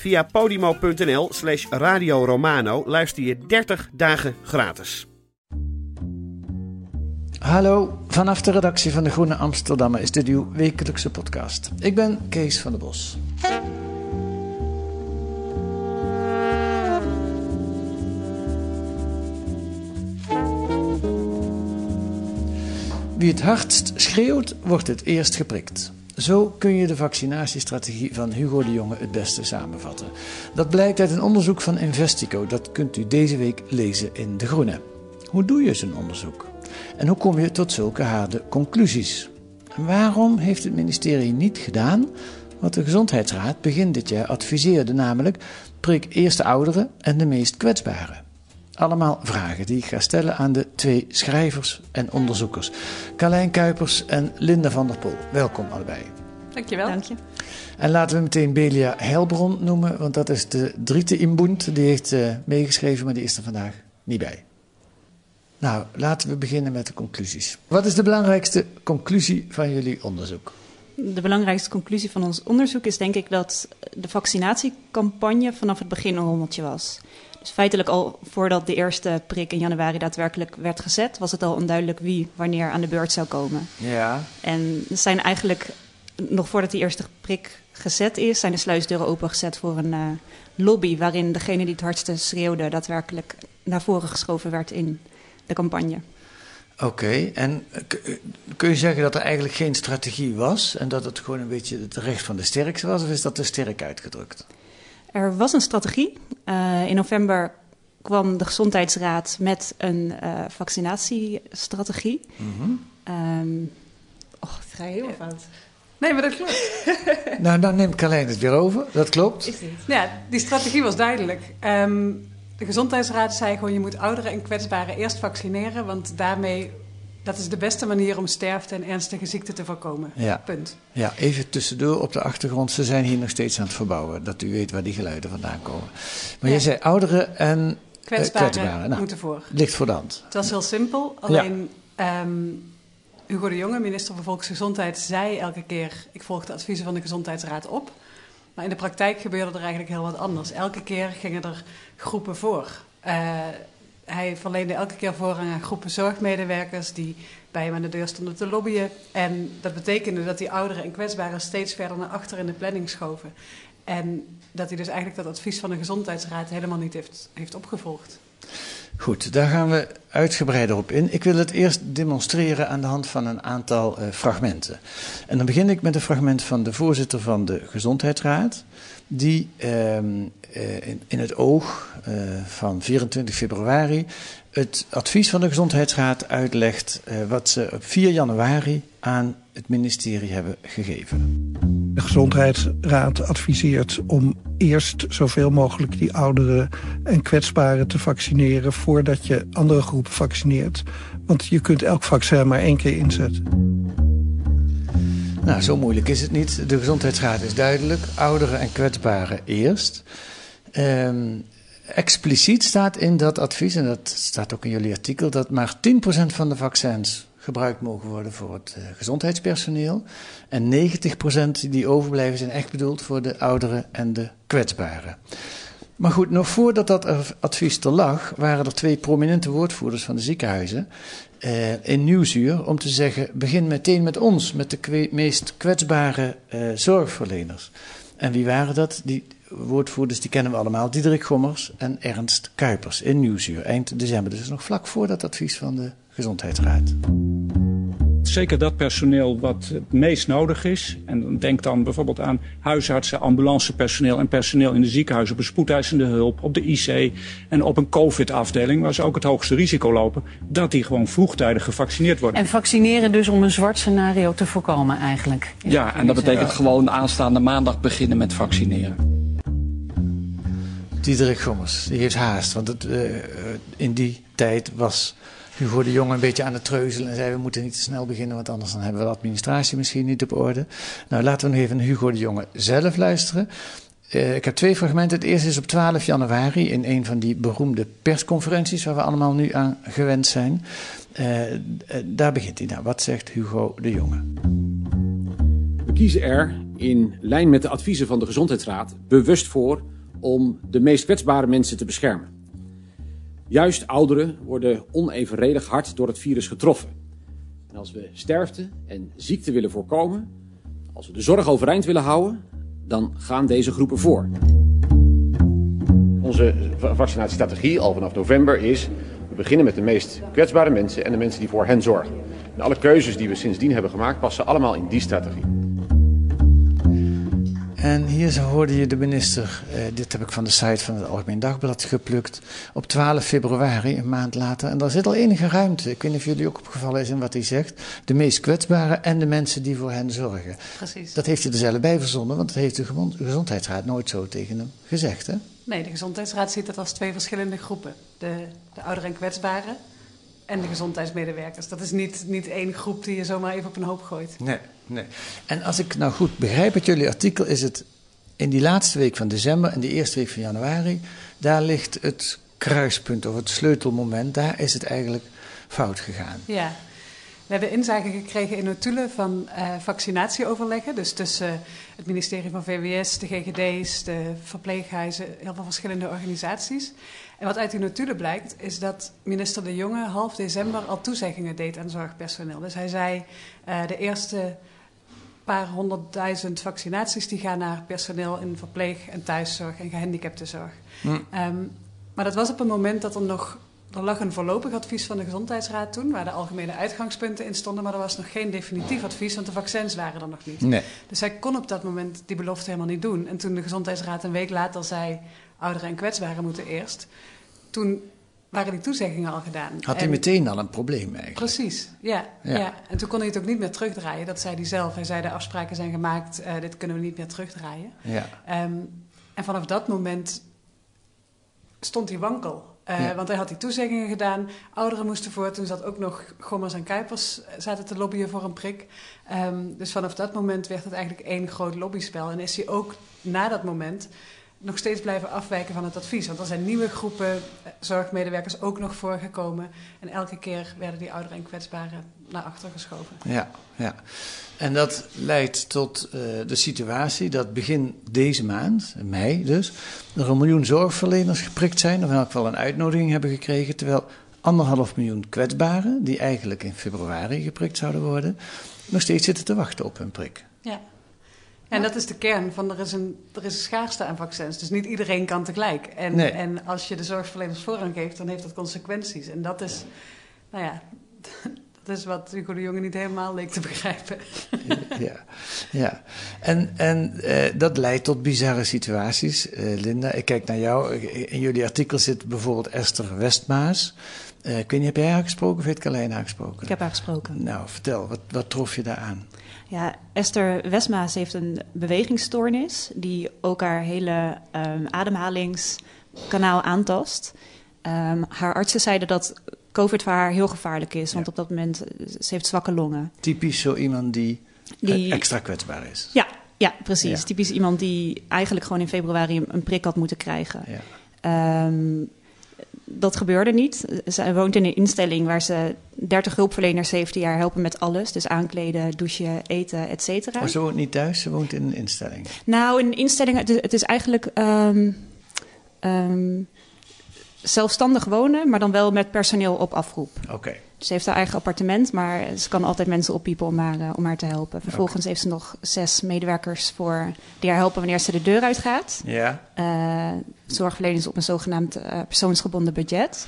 Via podimo.nl slash Radio Romano luister je 30 dagen gratis. Hallo, vanaf de redactie van de Groene Amsterdammer is dit uw wekelijkse podcast. Ik ben Kees van der Bos. Wie het hardst schreeuwt, wordt het eerst geprikt. Zo kun je de vaccinatiestrategie van Hugo de Jonge het beste samenvatten. Dat blijkt uit een onderzoek van Investico. Dat kunt u deze week lezen in De Groene. Hoe doe je zo'n onderzoek? En hoe kom je tot zulke harde conclusies? En waarom heeft het ministerie niet gedaan wat de Gezondheidsraad begin dit jaar adviseerde, namelijk prik eerst de ouderen en de meest kwetsbaren? Allemaal vragen die ik ga stellen aan de twee schrijvers en onderzoekers, Carlijn Kuipers en Linda van der Pol. Welkom allebei. Dankjewel. Dank je. En laten we meteen Belia Helbron noemen, want dat is de driete inboend. Die heeft eh, meegeschreven, maar die is er vandaag niet bij. Nou, laten we beginnen met de conclusies. Wat is de belangrijkste conclusie van jullie onderzoek? De belangrijkste conclusie van ons onderzoek is denk ik dat de vaccinatiecampagne vanaf het begin een rommeltje was. Dus feitelijk al voordat de eerste prik in januari daadwerkelijk werd gezet, was het al onduidelijk wie wanneer aan de beurt zou komen. Ja, En er zijn eigenlijk, nog voordat die eerste prik gezet is, zijn de sluisdeuren opengezet voor een eh, lobby waarin degene die het hardste schreeuwde daadwerkelijk naar voren geschoven werd in de campagne. oké. En eh, eh, kun je zeggen dat er eigenlijk geen strategie was en dat het gewoon een beetje het recht van de sterkste was, of is dat te sterk uitgedrukt? Er was een strategie. Eh, in november kwam de Gezondheidsraad met een eh, vaccinatiestrategie. Ehm oh, het ga je heel fout. Nee, maar dat klopt. nou, dan neemt Carlijn het weer over, dat klopt. Ja, die strategie was duidelijk. Ehm, de Gezondheidsraad zei gewoon... je moet ouderen en kwetsbaren eerst vaccineren... want daarmee, dat is de beste manier om sterfte en ernstige ziekten te voorkomen. Ja. Punt. Ja, even tussendoor op de achtergrond. Ze zijn hier nog steeds aan het verbouwen, dat u weet waar die geluiden vandaan komen. Maar Ja. je zei ouderen en eh, Kwetsbaren, kwetsbaren. Nou, moeten voor. ligt voor de hand. Het was heel simpel. Alleen ehm, Hugo de Jonge, minister van Volksgezondheid, zei elke keer... ik volg de adviezen van de Gezondheidsraad op. Maar in de praktijk gebeurde er eigenlijk heel wat anders. Elke keer gingen er groepen voor. Eh, hij verleende elke keer voorrang aan groepen zorgmedewerkers... die bij hem aan de deur stonden te lobbyen. En dat betekende dat die ouderen en kwetsbaren... steeds verder naar achter in de planning schoven. En dat hij dus eigenlijk dat advies van de Gezondheidsraad... helemaal niet heeft, heeft opgevolgd. Goed, daar gaan we uitgebreider op in. Ik wil het eerst demonstreren aan de hand van een aantal eh, fragmenten. En dan begin ik met een fragment van de voorzitter van de Gezondheidsraad, die ehm, eh, in, in het oog eh, van 24 februari het advies van de Gezondheidsraad uitlegt eh, wat ze op 4 januari aan het ministerie hebben gegeven. De Gezondheidsraad adviseert om eerst zoveel mogelijk die ouderen en kwetsbaren te vaccineren voordat je andere groepen vaccineert. Want je kunt elk vaccin maar één keer inzetten. Nou, zo moeilijk is het niet. De Gezondheidsraad is duidelijk. Ouderen en kwetsbaren eerst. Ehm, expliciet staat in dat advies, en dat staat ook in jullie artikel, dat maar 10% van de vaccins gebruikt mogen worden voor het eh, gezondheidspersoneel. En 90% die overblijven zijn echt bedoeld voor de ouderen en de kwetsbaren. Maar goed, nog voordat dat advies er lag, waren er twee prominente woordvoerders van de ziekenhuizen eh, in Nieuwsuur om te zeggen: begin meteen met ons, met de meest kwetsbare eh, zorgverleners. En wie waren dat? Die woordvoerders, die kennen we allemaal. Diederik Gommers en Ernst Kuipers in Nieuwsuur. Eind december, dus nog vlak voor dat advies van de Gezondheidsraad zeker dat personeel wat het meest nodig is. En denk dan bijvoorbeeld aan huisartsen, ambulancepersoneel en personeel in de ziekenhuizen op een spoedeisende hulp, op de IC en op een COVID-afdeling, waar ze ook het hoogste risico lopen, dat die gewoon vroegtijdig gevaccineerd worden. En vaccineren dus om een zwart scenario te voorkomen eigenlijk. Ja, en dat betekent gewoon aanstaande maandag beginnen met vaccineren. Diederik Gommers, die heeft haast, want het, uh, in die tijd was Hugo de Jonge een beetje aan het treuzelen en zei we moeten niet te snel beginnen, want anders dan hebben we de administratie misschien niet op orde. Nou, laten we nog even Hugo de Jonge zelf luisteren. Uh, ik heb twee fragmenten. Het eerste is op 12 januari in een van die beroemde persconferenties waar we allemaal nu aan gewend zijn. Daar begint hij nou. Wat zegt Hugo de Jonge? We kiezen er in lijn met de adviezen van de Gezondheidsraad bewust voor om de meest kwetsbare mensen te beschermen. Juist ouderen worden onevenredig hard door het virus getroffen. En als we sterfte en ziekte willen voorkomen, als we de zorg overeind willen houden, dan gaan deze groepen voor. Onze vaccinatiestrategie al vanaf november is, we beginnen met de meest kwetsbare mensen en de mensen die voor hen zorgen. En alle keuzes die we sindsdien hebben gemaakt passen allemaal in die strategie. En hier hoorde je de minister, eh, dit heb ik van de site van het Algemeen Dagblad geplukt, op 12 februari, een maand later. En daar zit al enige ruimte. Ik weet niet of jullie ook opgevallen is in wat hij zegt. De meest kwetsbaren en de mensen die voor hen zorgen. Precies. Dat heeft hij er zelf bij verzonnen, want dat heeft de Gezondheidsraad nooit zo tegen hem gezegd. Hè? Nee, de Gezondheidsraad ziet dat als twee verschillende groepen. De, de ouderen en kwetsbaren en de gezondheidsmedewerkers. Dat is niet, niet één groep die je zomaar even op een hoop gooit. Nee, nee. En als ik nou goed begrijp uit jullie artikel, is het in die laatste week van december en de eerste week van januari, daar ligt het kruispunt of het sleutelmoment. Daar is het eigenlijk fout gegaan. Ja. We hebben inzage gekregen in notulen van uh, vaccinatieoverleggen. Dus tussen het ministerie van VWS, de GGD's, de verpleeghuizen, heel veel verschillende organisaties. En wat uit die notulen blijkt, is dat minister De Jonge half december al toezeggingen deed aan zorgpersoneel. Dus hij zei, uh, de eerste paar honderdduizend vaccinaties die gaan naar personeel in verpleeg- en thuiszorg en gehandicaptenzorg. Hm. Um, maar dat was op een moment dat er nog er lag een voorlopig advies van de Gezondheidsraad toen, waar de algemene uitgangspunten in stonden, maar er was nog geen definitief advies, want de vaccins waren er nog niet. Nee. Dus hij kon op dat moment die belofte helemaal niet doen. En toen de Gezondheidsraad een week later zei, ouderen en kwetsbaren moeten eerst, toen waren die toezeggingen al gedaan. Had hij meteen al een probleem eigenlijk? Precies, ja, ja, En toen kon hij het ook niet meer terugdraaien. Dat zei hij zelf. Hij zei, de afspraken zijn gemaakt, uh, dit kunnen we niet meer terugdraaien. Ja. Um, en vanaf dat moment stond hij wankel. Uh, ja. Want hij had die toezeggingen gedaan. Ouderen moesten voor. Toen zat ook nog Gommers en Kuipers eh, zaten te lobbyen voor een prik. Um, dus vanaf dat moment werd het eigenlijk één groot lobbyspel. En is hij ook na dat moment nog steeds blijven afwijken van het advies. Want er zijn nieuwe groepen eh, zorgmedewerkers ook nog voorgekomen. En elke keer werden die ouderen en kwetsbaren naar achter geschoven. Ja, ja. En dat leidt tot uh, de situatie dat begin deze maand, mei dus, er een miljoen zorgverleners geprikt zijn, of in elk geval een uitnodiging hebben gekregen, terwijl anderhalf miljoen kwetsbaren, die eigenlijk in februari geprikt zouden worden, nog steeds zitten te wachten op hun prik. Ja. En dat is de kern van er is een, er is een schaarste aan vaccins. Dus niet iedereen kan tegelijk. En, nee. en als je de zorgverleners voorrang geeft, dan heeft dat consequenties. En dat is, nou ja, dat is wat Hugo de Jonge niet helemaal leek te begrijpen. ja, ja. En, en uh, dat leidt tot bizarre situaties. Uh, Linda, ik kijk naar jou. In jullie artikel zit bijvoorbeeld Esther Westmaas. Uh, ik weet niet, heb jij haar gesproken of heeft Carlijn haar gesproken? Ik heb haar gesproken. Nou, vertel, wat, wat trof je daar aan? Ja, Esther Westmaas heeft een bewegingsstoornis die ook haar hele um, ademhalingskanaal aantast. Um, haar artsen zeiden dat COVID voor haar heel gevaarlijk is, want ja. op dat moment ze heeft zwakke longen. Typisch zo iemand die, die extra kwetsbaar is. Ja, ja precies. Ja. Typisch iemand die eigenlijk gewoon in februari een prik had moeten krijgen. Ja. Um, dat gebeurde niet. Zij woont in een instelling waar ze 30 hulpverleners heeft die haar helpen met alles. Dus aankleden, douchen, eten, et cetera. Maar ze woont niet thuis, ze woont in een instelling? Nou, in een instelling, het is, het is eigenlijk... Um, um, zelfstandig wonen, maar dan wel met personeel op afroep. Oké. Ze heeft haar eigen appartement, maar ze kan altijd mensen oppiepen om haar, uh, om haar te helpen. Vervolgens heeft ze nog zes medewerkers voor, die haar helpen wanneer ze de deur uitgaat. Ja. Uh, zorgverleners op een zogenaamd uh, persoonsgebonden budget.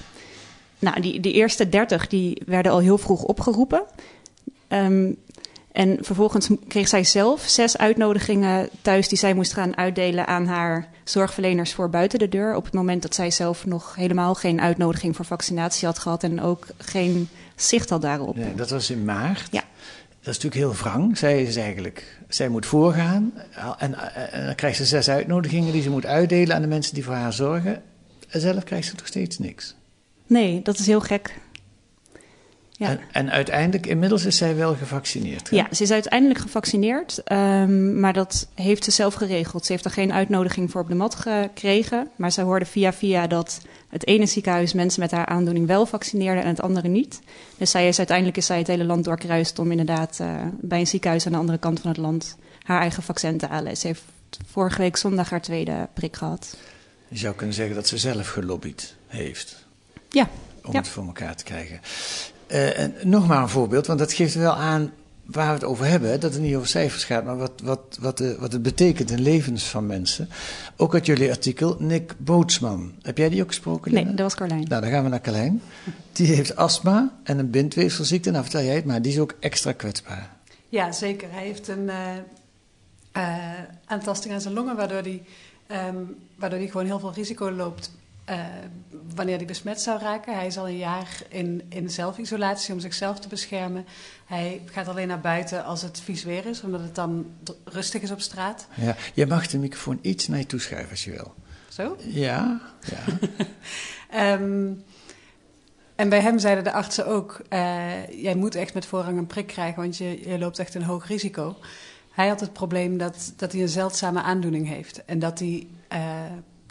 Nou, die, die eerste dertig die werden al heel vroeg opgeroepen. Um, en vervolgens kreeg zij zelf zes uitnodigingen thuis die zij moest gaan uitdelen aan haar zorgverleners voor buiten de deur. Op het moment dat zij zelf nog helemaal geen uitnodiging voor vaccinatie had gehad en ook geen zicht had daarop. Nee, dat was in maart. Ja. Dat is natuurlijk heel wrang. Zij is eigenlijk, zij moet voorgaan en, en, dan krijgt ze zes uitnodigingen die ze moet uitdelen aan de mensen die voor haar zorgen. En zelf krijgt ze nog steeds niks. Nee, dat is heel gek. Ja. En, en, uiteindelijk, inmiddels is zij wel gevaccineerd. Hè? Ja, ze is uiteindelijk gevaccineerd, um, maar dat heeft ze zelf geregeld. Ze heeft er geen uitnodiging voor op de mat gekregen, maar ze hoorde via via dat het ene ziekenhuis mensen met haar aandoening wel vaccineerde en het andere niet. Dus zij is uiteindelijk is zij het hele land doorkruist om inderdaad uh, bij een ziekenhuis aan de andere kant van het land haar eigen vaccin te halen. Ze heeft vorige week zondag haar tweede prik gehad. Je zou kunnen zeggen dat ze zelf gelobbyd heeft. Ja. Om ja. het voor elkaar te krijgen. Uh, en nog maar een voorbeeld, want dat geeft wel aan waar we het over hebben. Dat het niet over cijfers gaat, maar wat, wat, wat, de, wat het betekent in levens van mensen. Ook uit jullie artikel, Nick Bootsman. Heb jij die ook gesproken? Nee, dat was Carlijn. Nou, dan gaan we naar Carlijn. Die heeft astma en een bindweefselziekte. Nou, vertel jij het maar, die is ook extra kwetsbaar. Ja, zeker. Hij heeft een uh, uh, aantasting aan zijn longen, waardoor hij, um, waardoor hij gewoon heel veel risico loopt uh, wanneer hij besmet zou raken. Hij is al een jaar in, in zelfisolatie om zichzelf te beschermen. Hij gaat alleen naar buiten als het vies weer is, omdat het dan rustig is op straat. Ja, je mag de microfoon iets naar je toeschuiven als je wil. Zo? Ja, ja. um, en bij hem zeiden de artsen ook: uh, jij moet echt met voorrang een prik krijgen, want je, je loopt echt een hoog risico. Hij had het probleem dat, dat hij een zeldzame aandoening heeft en dat hij. Uh,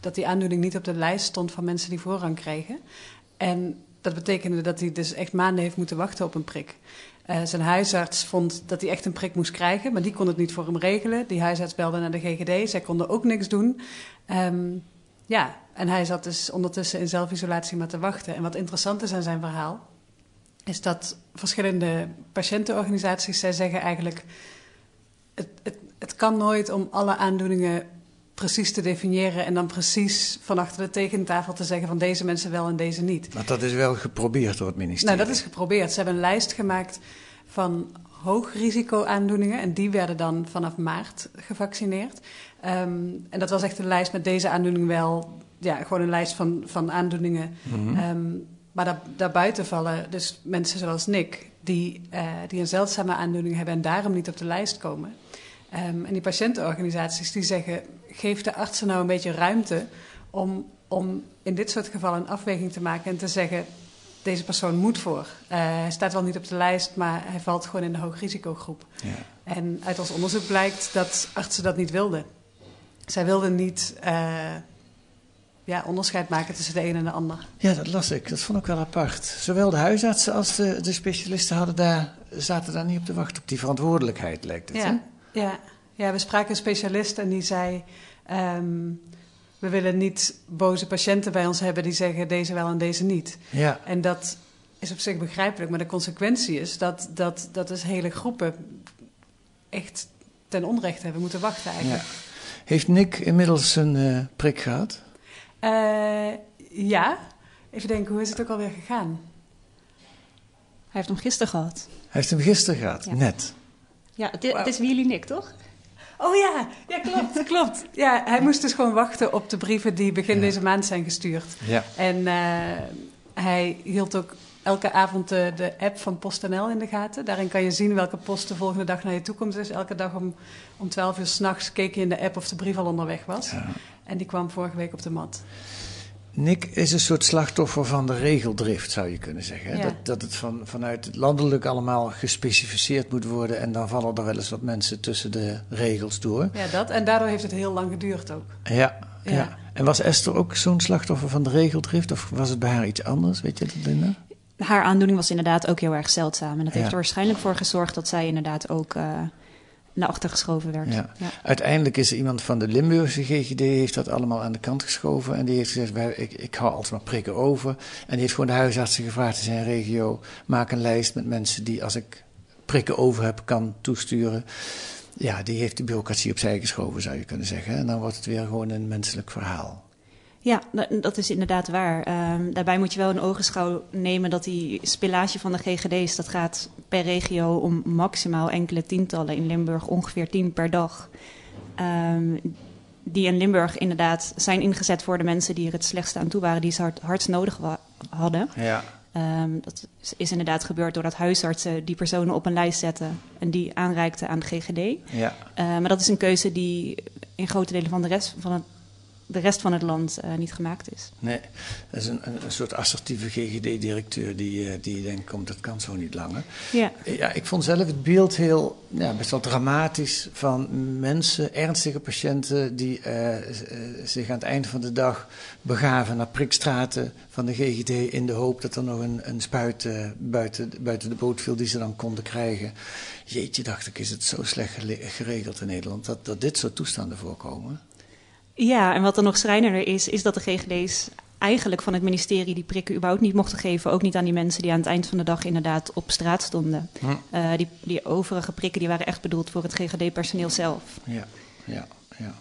dat die aandoening niet op de lijst stond van mensen die voorrang kregen. En dat betekende dat hij dus echt maanden heeft moeten wachten op een prik. Uh, zijn huisarts vond dat hij echt een prik moest krijgen, maar die kon het niet voor hem regelen. Die huisarts belde naar de GGD, zij konden ook niks doen. Um, ja, en hij zat dus ondertussen in zelfisolatie maar te wachten. En wat interessant is aan zijn verhaal, is dat verschillende patiëntenorganisaties, zij zeggen eigenlijk, het, het, het kan nooit om alle aandoeningen precies te definiëren en dan precies van achter de tekentafel te zeggen van deze mensen wel en deze niet. Maar dat is wel geprobeerd door het ministerie. Nou, dat is geprobeerd. Ze hebben een lijst gemaakt van hoogrisico-aandoeningen en die werden dan vanaf maart gevaccineerd. Um, en dat was echt een lijst met deze aandoening wel, ja, gewoon een lijst van, van aandoeningen. Mm -hmm. um, maar daar, daarbuiten vallen dus mensen zoals Nick, die, uh, die een zeldzame aandoening hebben en daarom niet op de lijst komen. Um, en die patiëntenorganisaties die zeggen, geef de artsen nou een beetje ruimte om, om in dit soort gevallen een afweging te maken en te zeggen, deze persoon moet voor. Uh, hij staat wel niet op de lijst, maar hij valt gewoon in de hoogrisicogroep. Ja. En uit ons onderzoek blijkt dat artsen dat niet wilden. Zij wilden niet uh, ja, onderscheid maken tussen de een en de ander. Ja, dat las ik. Dat vond ik wel apart. Zowel de huisartsen als de, de specialisten hadden daar, zaten daar niet op te wachten. Op die verantwoordelijkheid lijkt het. Ja. Hè? Ja, ja, we spraken een specialist en die zei... Um, we willen niet boze patiënten bij ons hebben die zeggen deze wel en deze niet. Ja. En dat is op zich begrijpelijk, maar de consequentie is dat, dat, dat dus hele groepen echt ten onrechte hebben moeten wachten eigenlijk. Ja. Heeft Nick inmiddels een uh, prik gehad? Uh, ja. Even denken, hoe is het ook alweer gegaan? Hij heeft hem gisteren gehad. Hij heeft hem gisteren gehad, Ja. net. Ja, het, wow. het is Willy Nick, toch? Oh ja, ja klopt, klopt. Ja, hij moest dus gewoon wachten op de brieven die begin ja. deze maand zijn gestuurd. Ja. En uh, hij hield ook elke avond de, de, app van PostNL in de gaten. Daarin kan je zien welke post de volgende dag naar je toe komt. Dus elke dag om, om 12 uur s'nachts keek je in de app of de brief al onderweg was. Ja. En die kwam vorige week op de mat. Nick is een soort slachtoffer van de regeldrift, zou je kunnen zeggen. Ja. Dat, dat het van, vanuit het landelijk allemaal gespecificeerd moet worden. En dan vallen er wel eens wat mensen tussen de regels door. Ja, dat. En daardoor heeft het heel lang geduurd ook. Ja, ja. ja. En was Esther ook zo'n slachtoffer van de regeldrift? Of was het bij haar iets anders? Weet je dat, Linda? Haar aandoening was inderdaad ook heel erg zeldzaam. En dat heeft Ja. er waarschijnlijk voor gezorgd dat zij inderdaad ook... Uh, naar achter geschoven werd. Ja. Uiteindelijk is er iemand van de Limburgse GGD heeft dat allemaal aan de kant geschoven. En die heeft gezegd, ik, ik hou altijd maar prikken over. En die heeft gewoon de huisartsen gevraagd in zijn regio... maak een lijst met mensen die als ik prikken over heb kan toesturen. Ja, die heeft de bureaucratie opzij geschoven zou je kunnen zeggen. En dan wordt het weer gewoon een menselijk verhaal. Ja, dat is inderdaad waar. Um, daarbij moet je wel een ogenschouw nemen dat die spillage van de GGD's, dat gaat per regio om maximaal enkele tientallen. In Limburg ongeveer tien per dag. Um, die in Limburg inderdaad zijn ingezet voor de mensen die er het slechtste aan toe waren, die ze hard, hardst nodig hadden. Ja. Um, dat is inderdaad gebeurd doordat huisartsen die personen op een lijst zetten en die aanreikten aan de GGD. Ja. Uh, maar dat is een keuze die in grote delen van de rest van het de rest van het land uh, niet gemaakt is. Nee, dat is een, een, soort assertieve GGD-directeur die, uh, die denkt, komt, dat kan zo niet langer. Ja. ja, ik vond zelf het beeld heel, ja, best wel dramatisch van mensen, ernstige patiënten, die uh, zich aan het eind van de dag begaven naar prikstraten van de GGD in de hoop dat er nog een, een spuit buiten, buiten de boot viel die ze dan konden krijgen. Jeetje, dacht ik, is het zo slecht geregeld in Nederland dat, dat dit soort toestanden voorkomen? Ja, en wat er nog schrijnender is, is dat de GGD's eigenlijk van het ministerie die prikken überhaupt niet mochten geven. Ook niet aan die mensen die aan het eind van de dag inderdaad op straat stonden. Hm. Uh, die, die overige prikken die waren echt bedoeld voor het GGD-personeel zelf. Ja, ja, ja.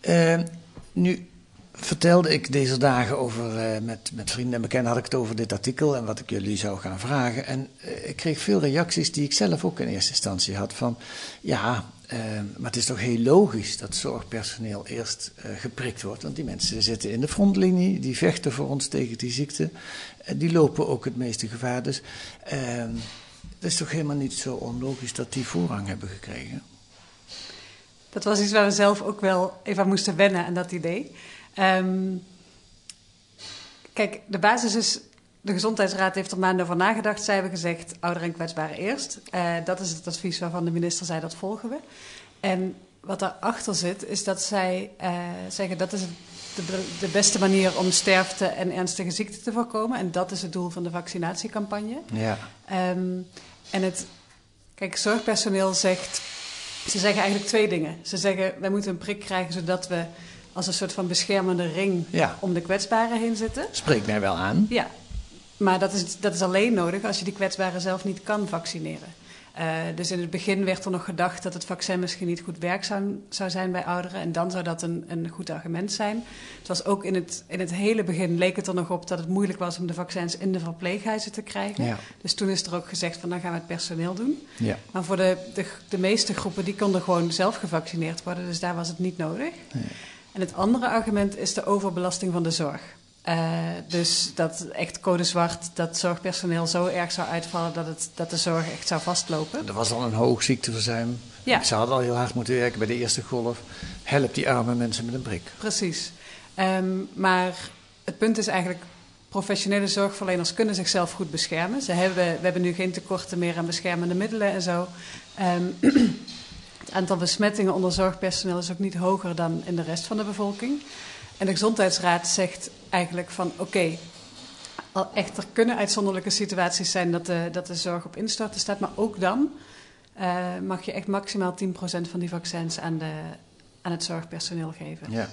Uh, nu vertelde ik deze dagen over, uh, met, met vrienden en bekenden, had ik het over dit artikel en wat ik jullie zou gaan vragen. En uh, ik kreeg veel reacties die ik zelf ook in eerste instantie had van, ja, uh, maar het is toch heel logisch dat zorgpersoneel eerst geprikt wordt, want die mensen zitten in de frontlinie, die vechten voor ons tegen die ziekte, die lopen ook het meeste gevaar. Dus ehm, het is toch helemaal niet zo onlogisch dat die voorrang hebben gekregen. Dat was iets waar we zelf ook wel even aan moesten wennen aan dat idee. Um, kijk, de basis is. De Gezondheidsraad heeft er maanden over nagedacht. Zij hebben gezegd: ouderen en kwetsbaren eerst. Uh, dat is het advies waarvan de minister zei: dat volgen we. En wat daarachter zit, is dat zij uh, zeggen: dat is de, de, beste manier om sterfte en ernstige ziekte te voorkomen. En dat is het doel van de vaccinatiecampagne. Ja. Um, en het. Kijk, zorgpersoneel zegt. Ze zeggen eigenlijk twee dingen. Ze zeggen: wij moeten een prik krijgen zodat we als een soort van beschermende ring ja. om de kwetsbaren heen zitten. Spreekt mij wel aan. Ja, maar dat is, dat is alleen nodig als je die kwetsbaren zelf niet kan vaccineren. Uh, dus in het begin werd er nog gedacht dat het vaccin misschien niet goed werkzaam zou zijn bij ouderen. En dan zou dat een, een goed argument zijn. Het was ook in het, in het hele begin leek het er nog op dat het moeilijk was om de vaccins in de verpleeghuizen te krijgen. Ja. Dus toen is er ook gezegd van dan gaan we het personeel doen. Ja. Maar voor de, de, de meeste groepen die konden gewoon zelf gevaccineerd worden. Dus daar was het niet nodig. Nee. En het andere argument is de overbelasting van de zorg. Uh, dus dat echt code zwart, dat zorgpersoneel zo erg zou uitvallen dat, het, dat de zorg echt zou vastlopen. Er was al een hoog ziekteverzuim. Ja. Ze hadden al heel hard moeten werken bij de eerste golf. Help die arme mensen met een prik. Precies. Um, maar het punt is eigenlijk, professionele zorgverleners kunnen zichzelf goed beschermen. Ze hebben, we hebben nu geen tekorten meer aan beschermende middelen en zo. Um, Het aantal besmettingen onder zorgpersoneel is ook niet hoger dan in de rest van de bevolking. En de Gezondheidsraad zegt eigenlijk van oké, okay, echt er kunnen uitzonderlijke situaties zijn dat de, dat de zorg op instorten staat, maar ook dan uh, mag je echt maximaal 10% van die vaccins aan, de, aan het zorgpersoneel geven. Ja.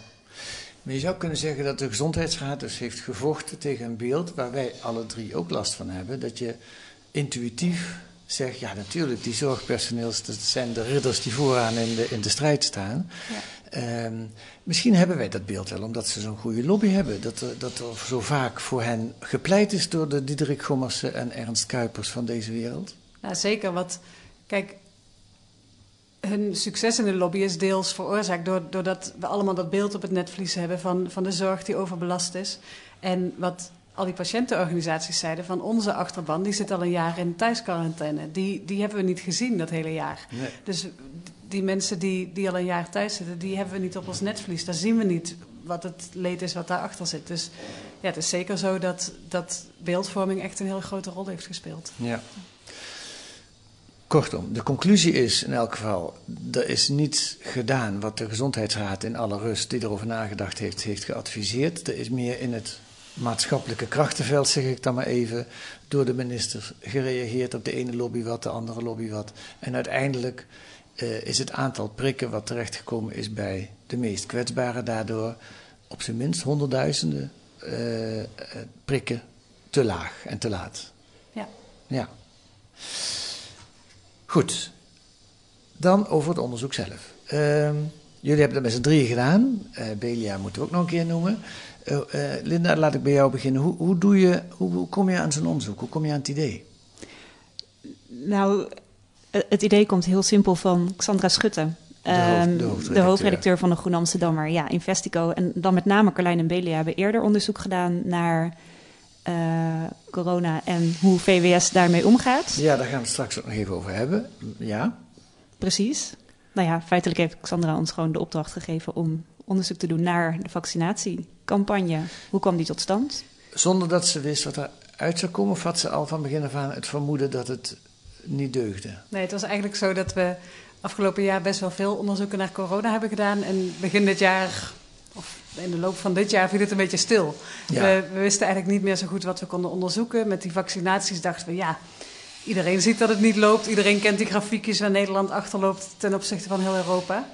Maar je zou kunnen zeggen dat de Gezondheidsraad dus heeft gevochten tegen een beeld waar wij alle drie ook last van hebben. Dat je intuïtief zegt, ja natuurlijk, die zorgpersoneels, dat zijn de ridders die vooraan in de, in de strijd staan. Ja. Um, misschien hebben wij dat beeld wel, omdat ze zo'n goede lobby hebben. Dat er, dat er zo vaak voor hen gepleit is door de Diederik Gommersen en Ernst Kuipers van deze wereld. Nou, zeker. Wat, kijk, hun succes in de lobby is deels veroorzaakt door, doordat we allemaal dat beeld op het netvlies hebben van, van de zorg die overbelast is. En wat al die patiëntenorganisaties zeiden van onze achterban, die zit al een jaar in thuisquarantaine. Die, die hebben we niet gezien dat hele jaar. Nee. Dus die mensen die, die al een jaar thuis zitten, die hebben we niet op ons netvlies. Daar zien we niet wat het leed is wat daarachter zit. Dus ja, het is zeker zo dat, dat beeldvorming echt een hele grote rol heeft gespeeld. Ja. Kortom, de conclusie is in elk geval, er is niet gedaan wat de Gezondheidsraad in alle rust die erover nagedacht heeft, heeft geadviseerd. Er is meer in het maatschappelijke krachtenveld, zeg ik dan maar even, door de minister gereageerd op de ene lobby wat, de andere lobby wat. En uiteindelijk uh, is het aantal prikken wat terechtgekomen is bij de meest kwetsbaren daardoor op zijn minst honderdduizenden uh, prikken te laag en te laat. Ja. Ja. Goed. Dan over het onderzoek zelf. Uh, jullie hebben dat met z'n drieën gedaan. Uh, Belia moeten we ook nog een keer noemen. Uh, Linda, laat ik bij jou beginnen. Hoe, hoe, doe je, hoe, hoe kom je aan zo'n onderzoek? Hoe kom je aan het idee? Nou, het idee komt heel simpel van Xandra Schutte. De, hoofd, de, de, hoofdredacteur. de hoofdredacteur van de Groene Amsterdammer, ja, Investico. En dan met name Carlijn en Belia hebben eerder onderzoek gedaan naar uh, corona en hoe VWS daarmee omgaat. Ja, daar gaan we het straks ook nog even over hebben. Ja. Precies. Nou ja, feitelijk heeft Xandra ons gewoon de opdracht gegeven om onderzoek te doen naar de vaccinatiecampagne. Hoe kwam die tot stand? Zonder dat ze wist wat eruit zou komen, of had ze al van begin af aan het vermoeden dat het niet deugde? Nee, het was eigenlijk zo dat we afgelopen jaar best wel veel onderzoeken naar corona hebben gedaan. En begin dit jaar, of in de loop van dit jaar, viel het een beetje stil. Ja. We, we, wisten eigenlijk niet meer zo goed wat we konden onderzoeken. Met die vaccinaties dachten we, ja, iedereen ziet dat het niet loopt. Iedereen kent die grafiekjes waar Nederland achterloopt ten opzichte van heel Europa.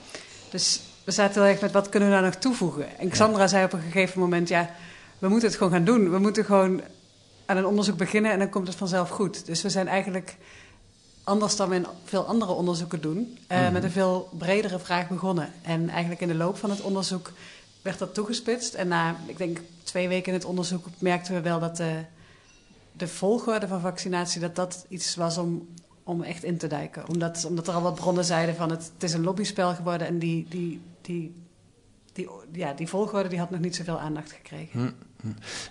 Dus we zaten heel erg met wat kunnen we daar nog toevoegen. En Xandra ja. zei op een gegeven moment, ja, we moeten het gewoon gaan doen. We moeten gewoon aan een onderzoek beginnen en dan komt het vanzelf goed. Dus we zijn eigenlijk anders dan we in veel andere onderzoeken doen, uh, mm-hmm. met een veel bredere vraag begonnen. En eigenlijk in de loop van het onderzoek werd dat toegespitst. En na, ik denk, twee weken in het onderzoek merkten we wel dat de, de volgorde van vaccinatie, dat dat iets was om, om echt in te dijken. Omdat, omdat er al wat bronnen zeiden van het, het is een lobbyspel geworden en die, die, die, die, ja, die volgorde die had nog niet zoveel aandacht gekregen. Hm.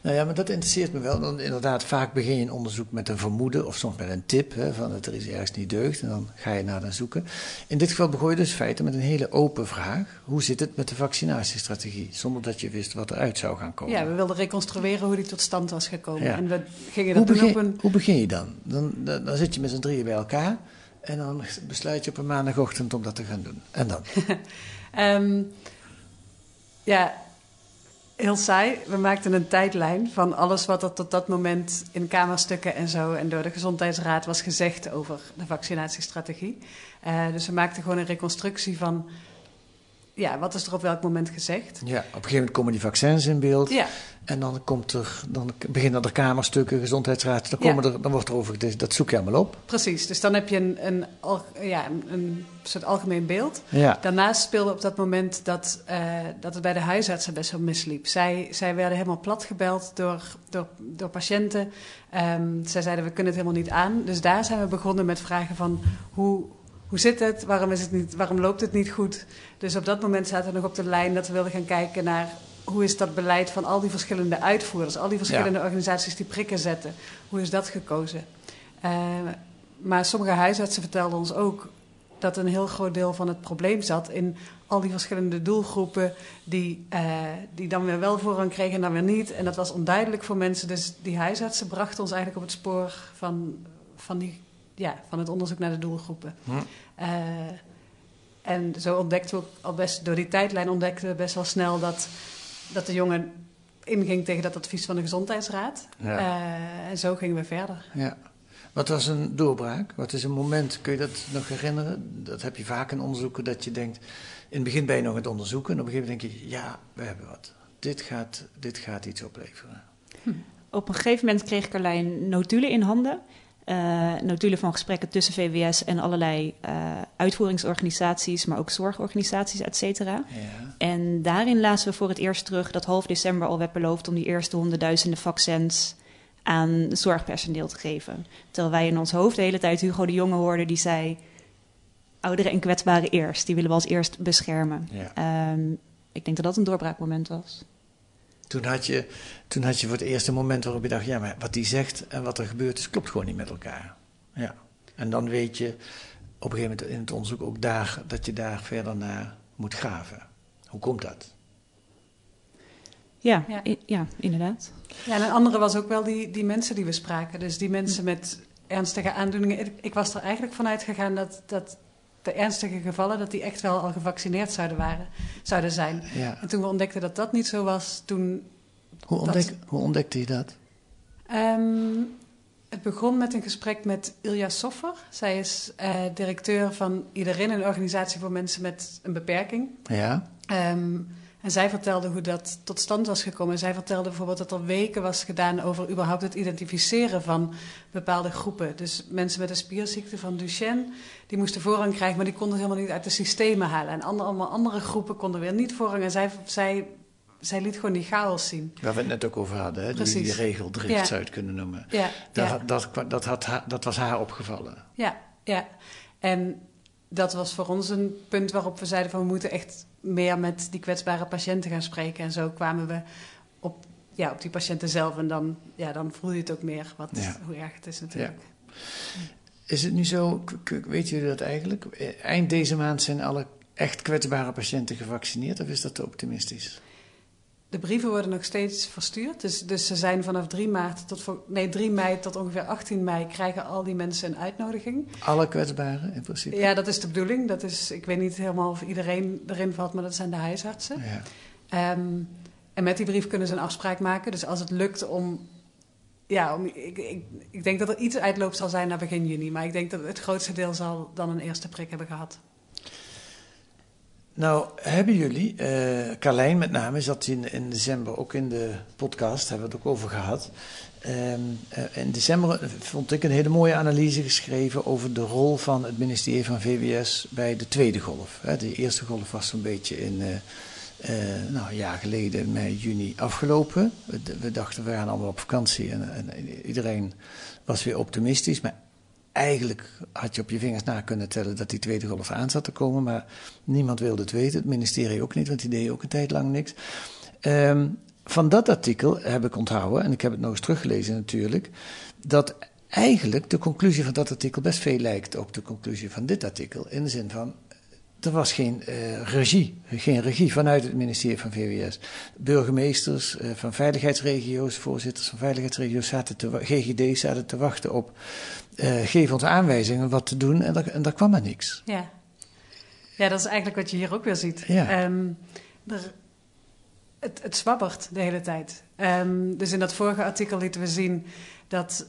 Nou ja, maar dat interesseert me wel. Dan inderdaad, vaak begin je een onderzoek met een vermoeden of soms met een tip hè, van dat er iets ergens niet deugt en dan ga je naar dan zoeken. In dit geval begon je dus feiten met een hele open vraag. Hoe zit het met de vaccinatiestrategie? Zonder dat je wist wat eruit zou gaan komen. Ja, we wilden reconstrueren hoe die tot stand was gekomen. Ja. En we gingen dat hoe, begin, op een... hoe begin je dan? Dan, dan? dan zit je met z'n drieën bij elkaar en dan besluit je op een maandagochtend om dat te gaan doen. En dan? um, ja, heel saai. We maakten een tijdlijn van alles wat er tot dat moment in kamerstukken en zo en door de Gezondheidsraad was gezegd over de vaccinatiestrategie. Uh, dus we maakten gewoon een reconstructie van ja, wat is er op welk moment gezegd. Ja, op een gegeven moment komen die vaccins in beeld. Ja. En dan, komt er, dan beginnen er kamerstukken, gezondheidsraad, dan, komen Ja. er, dan wordt er over, dat zoek je allemaal op. Precies, dus dan heb je een, een, ja, een, een soort algemeen beeld. Ja. Daarnaast speelde op dat moment dat, eh, dat het bij de huisartsen best wel misliep. Zij, zij werden helemaal platgebeld door, door, door patiënten. Ehm, zij zeiden, we kunnen het helemaal niet aan. Dus daar zijn we begonnen met vragen van hoe, hoe zit het? Waarom, is het niet, waarom loopt het niet goed? Dus op dat moment zaten we nog op de lijn dat we wilden gaan kijken naar... hoe is dat beleid van al die verschillende uitvoerders... al die verschillende organisaties die prikken zetten... hoe is dat gekozen? Eh, maar sommige huisartsen vertelden ons ook dat een heel groot deel van het probleem zat in al die verschillende doelgroepen die, eh, die dan weer wel voorrang kregen en dan weer niet. En dat was onduidelijk voor mensen. Dus die huisartsen brachten ons eigenlijk op het spoor van, van, die, ja, van het onderzoek naar de doelgroepen. Hm. Eh, en zo ontdekten we ook al best, door die tijdlijn ontdekten we best wel snel dat, dat de jongen inging tegen dat advies van de gezondheidsraad. Ja. Eh, en zo gingen we verder. Ja. Wat was een doorbraak? Wat is een moment, kun je dat nog herinneren? Dat heb je vaak in onderzoeken, dat je denkt... In het begin ben je nog aan het onderzoeken en op een gegeven moment denk je... Ja, we hebben wat. Dit gaat, dit gaat iets opleveren. Op een gegeven moment kreeg Carlijn notulen in handen. Eh, notulen van gesprekken tussen VWS en allerlei eh, uitvoeringsorganisaties, maar ook zorgorganisaties, et cetera. Ja. En daarin lazen we voor het eerst terug dat half december al werd beloofd om die eerste honderdduizenden vaccins aan zorgpersoneel te geven. Terwijl wij in ons hoofd de hele tijd Hugo de Jonge hoorden die zei... ouderen en kwetsbaren eerst, die willen we als eerst beschermen. Ja. Ehm, ik denk dat dat een doorbraakmoment was. Toen had, je, toen had je voor het eerste moment waarop je dacht... Ja, maar wat die zegt en wat er gebeurt is, klopt gewoon niet met elkaar. Ja. En dan weet je op een gegeven moment in het onderzoek ook daar... dat je daar verder naar moet graven. Hoe komt dat? Ja, Ja. i- ja inderdaad. Ja, en een andere was ook wel die, die mensen die we spraken. Dus die mensen met ernstige aandoeningen. Ik, ik was er eigenlijk vanuit gegaan dat, dat de ernstige gevallen... dat die echt wel al gevaccineerd zouden, waren, zouden zijn. Ja. En toen we ontdekten dat dat niet zo was, toen... Hoe, ontdek, hoe ontdekte je dat? ehm, het begon met een gesprek met Ilja Soffer. Zij is uh, directeur van Iedereen, een organisatie voor mensen met een beperking. Ja. Um, en zij vertelde hoe dat tot stand was gekomen. Zij vertelde bijvoorbeeld dat er weken was gedaan over überhaupt het identificeren van bepaalde groepen. Dus mensen met een spierziekte van Duchenne, die moesten voorrang krijgen, maar die konden helemaal niet uit de systemen halen. En andere, allemaal andere groepen konden weer niet voorrang. En zij, zij, zij liet gewoon die chaos zien. Waar we het net ook over hadden, hè? Die, die regeldrift ja. zou je het kunnen noemen. Ja. Dat, ja. Dat, dat, dat, had, dat was haar opgevallen. Ja, ja. En dat was voor ons een punt waarop we zeiden van we moeten echt meer met die kwetsbare patiënten gaan spreken. En zo kwamen we op, ja, op die patiënten zelf. En dan, ja, dan voel je het ook meer wat, hoe erg het is natuurlijk. Ja. Is het nu zo, weet jullie dat eigenlijk? Eind deze maand zijn alle echt kwetsbare patiënten gevaccineerd of is dat te optimistisch? De brieven worden nog steeds verstuurd. Dus, dus ze zijn vanaf 3, maart tot, nee, 3 mei tot ongeveer 18 mei krijgen al die mensen een uitnodiging. Alle kwetsbaren in principe? Ja, dat is de bedoeling. Dat is, ik weet niet helemaal of iedereen erin valt, maar dat zijn de huisartsen. Ja. Um, en met die brief kunnen ze een afspraak maken. Dus als het lukt om. Ja, om, ik, ik, ik denk dat er iets uitloop zal zijn naar begin juni. Maar ik denk dat het grootste deel zal dan een eerste prik hebben gehad. Nou, hebben jullie, uh, Carlijn met name, zat in, in december ook in de podcast, hebben we het ook over gehad. Um, uh, in december vond ik een hele mooie analyse geschreven over de rol van het ministerie van VWS bij de tweede golf. De eerste golf was zo'n beetje in, uh, nou, een jaar geleden, mei, juni afgelopen. We, we, dachten, we gaan allemaal op vakantie en, en iedereen was weer optimistisch. Maar eigenlijk had je op je vingers na kunnen tellen dat die tweede golf aan zat te komen. Maar niemand wilde het weten. Het ministerie ook niet, want die deed ook een tijd lang niks. Um, van dat artikel heb ik onthouden, en ik heb het nog eens teruggelezen natuurlijk, dat eigenlijk de conclusie van dat artikel best veel lijkt op de conclusie van dit artikel. In de zin van, er was geen uh, regie, geen regie vanuit het ministerie van VWS. Burgemeesters uh, van veiligheidsregio's, voorzitters van veiligheidsregio's, zaten te, GGD zaten te wachten op uh, geef ons aanwijzingen wat te doen en, daar, en daar kwam er niks. Ja. ja, dat is eigenlijk wat je hier ook weer ziet. Ja. Um, er, het, het zwabbert de hele tijd. Um, dus in dat vorige artikel lieten we zien dat,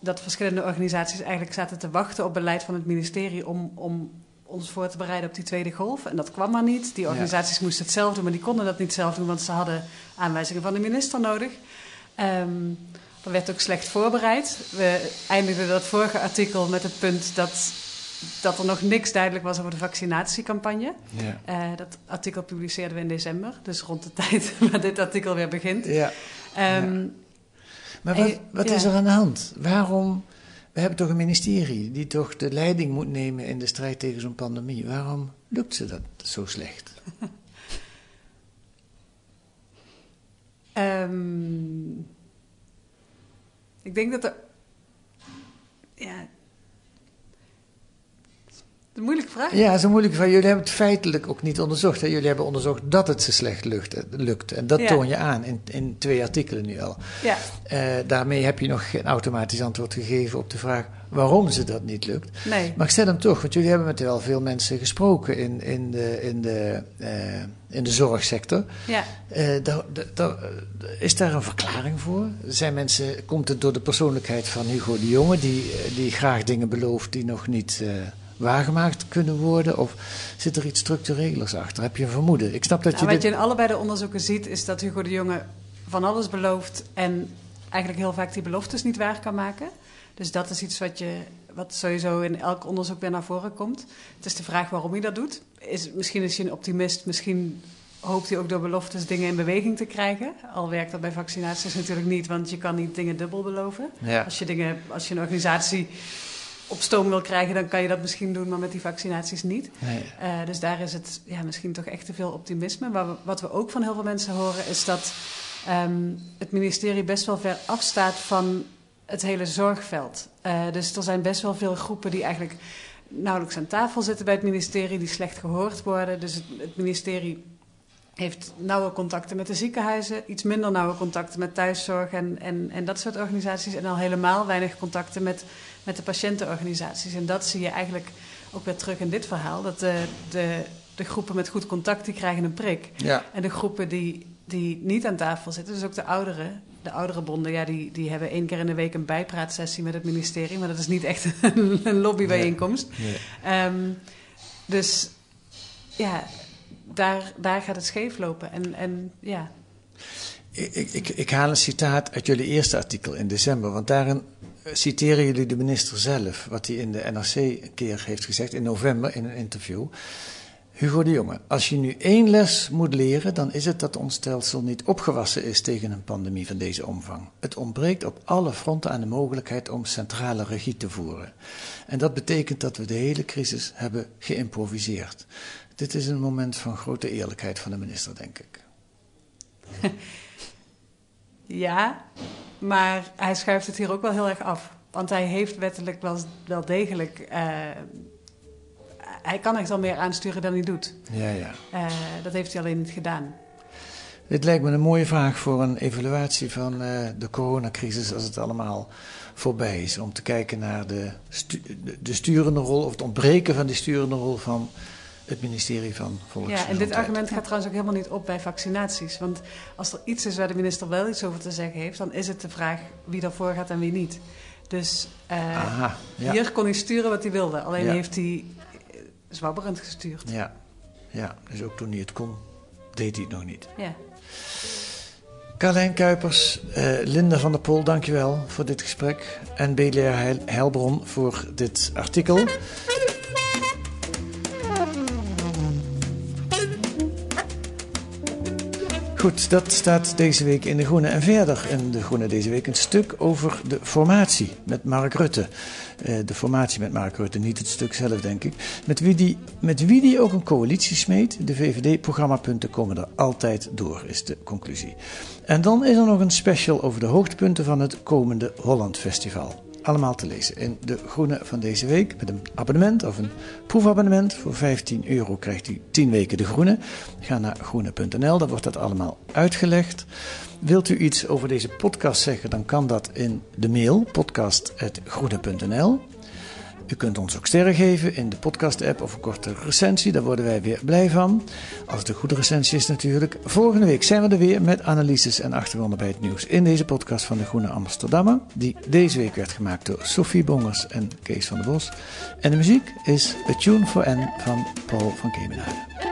dat verschillende organisaties eigenlijk zaten te wachten op beleid van het ministerie om, om ons voor te bereiden op die tweede golf. En dat kwam maar niet. Die organisaties ja. moesten het zelf doen, maar die konden dat niet zelf doen, want ze hadden aanwijzingen van de minister nodig. Um, er werd ook slecht voorbereid. We eindigden dat vorige artikel met het punt dat, dat er nog niks duidelijk was over de vaccinatiecampagne. Ja. Uh, dat artikel publiceerden we in december, dus rond de tijd waar dit artikel weer begint. Ja. Um, ja. Maar wat, wat is er aan de hand? Waarom? We hebben toch een ministerie die toch de leiding moet nemen in de strijd tegen zo'n pandemie. Waarom lukt ze dat zo slecht? um, ik denk dat er. Ja. Een moeilijke vraag. Ja, dat is een moeilijke vraag. Jullie hebben het feitelijk ook niet onderzocht. Hè? Jullie hebben onderzocht dat het ze slecht lukt, lukt. En dat toon je aan in, in twee artikelen nu al. Ja. Uh, daarmee heb je nog geen automatisch antwoord gegeven op de vraag waarom ze dat niet lukt. Nee. Maar ik stel hem toch, want jullie hebben met wel veel mensen gesproken in, in, de, in, de, uh, in de zorgsector. Ja. Uh, da, da, is daar een verklaring voor? Zijn mensen, komt het door de persoonlijkheid van Hugo de Jonge, die, die graag dingen belooft die nog niet waargemaakt kunnen worden? Of zit er iets structurelers achter? Heb je een vermoeden? Ik snap dat nou, je. Wat je in allebei de onderzoeken ziet, is dat Hugo de Jonge van alles belooft en eigenlijk heel vaak die beloftes niet waar kan maken. Dus dat is iets wat, je, wat sowieso in elk onderzoek weer naar voren komt. Het is de vraag waarom hij dat doet. Is, misschien is hij een optimist, misschien hoopt hij ook door beloftes dingen in beweging te krijgen. Al werkt dat bij vaccinaties natuurlijk niet, want je kan niet dingen dubbel beloven. Ja. Als, je dingen, als je een organisatie op stoom wil krijgen, dan kan je dat misschien doen, maar met die vaccinaties niet. Nee. Uh, dus daar is het ja, misschien toch echt te veel optimisme. Maar wat we ook van heel veel mensen horen, is dat um, het ministerie best wel ver afstaat van het hele zorgveld. Uh, dus er zijn best wel veel groepen die eigenlijk nauwelijks aan tafel zitten bij het ministerie, die slecht gehoord worden. Dus het, het ministerie heeft nauwe contacten met de ziekenhuizen, iets minder nauwe contacten met thuiszorg en, en, en dat soort organisaties. En al helemaal weinig contacten met, met de patiëntenorganisaties. En dat zie je eigenlijk ook weer terug in dit verhaal. Dat de, de, de groepen met goed contact, die krijgen een prik. Ja. En de groepen die, die niet aan tafel zitten, dus ook de ouderen, de oudere bonden, ja, die, die hebben één keer in de week een bijpraatsessie met het ministerie. Maar dat is niet echt een lobbybijeenkomst. Nee. Ehm, dus ja, daar, daar gaat het scheef lopen. En, en ja. Ik, ik, ik haal een citaat uit jullie eerste artikel in december. Want daarin citeren jullie de minister zelf, wat hij in de NRC een keer heeft gezegd in november in een interview. Hugo de Jonge, als je nu één les moet leren, dan is het dat ons stelsel niet opgewassen is tegen een pandemie van deze omvang. Het ontbreekt op alle fronten aan de mogelijkheid om centrale regie te voeren. En dat betekent dat we de hele crisis hebben geïmproviseerd. Dit is een moment van grote eerlijkheid van de minister, denk ik. Ja, maar hij schuift het hier ook wel heel erg af. Want hij heeft wettelijk wel, wel degelijk. Uh, hij kan echt wel meer aansturen dan hij doet. Ja, ja. Uh, dat heeft hij alleen niet gedaan. Dit lijkt me een mooie vraag voor een evaluatie van uh, de coronacrisis als het allemaal voorbij is. Om te kijken naar de, stu de sturende rol of het ontbreken van die sturende rol van het ministerie van Volksgezondheid. Ja, en dit argument gaat trouwens ook helemaal niet op bij vaccinaties. Want als er iets is waar de minister wel iets over te zeggen heeft, dan is het de vraag wie daarvoor gaat en wie niet. Dus uh, Aha, ja. hier kon hij sturen wat hij wilde. Alleen heeft hij eh, zwabberend gestuurd. Ja. ja, dus ook toen hij het kon, deed hij het nog niet. Ja. Carlijn Kuipers, uh, Linda van der Pol, dankjewel voor dit gesprek. En Belia Heilbron voor dit artikel. Goed, dat staat deze week in De Groene. En verder in De Groene deze week een stuk over de formatie met Mark Rutte. Uh, de formatie met Mark Rutte, niet het stuk zelf denk ik. Met wie die, met wie die ook een coalitie smeet. De VVD-programmapunten komen er altijd door, is de conclusie. En dan is er nog een special over de hoogtepunten van het komende Holland Festival allemaal te lezen in De Groene van deze week. Met een abonnement of een proefabonnement. Voor 15 euro krijgt u 10 weken De Groene. Ga naar groene.nl, daar wordt dat allemaal uitgelegd. Wilt u iets over deze podcast zeggen, dan kan dat in de mail podcast.groene.nl. U kunt ons ook sterren geven in de podcast-app of een korte recensie. Daar worden wij weer blij van. Als het een goede recensie is natuurlijk. Volgende week zijn we er weer met analyses en achtergronden bij het nieuws in deze podcast van de Groene Amsterdammer. Die deze week werd gemaakt door Sophie Bongers en Kees van der Bos. En de muziek is A Tune for N van Paul van Kemenade.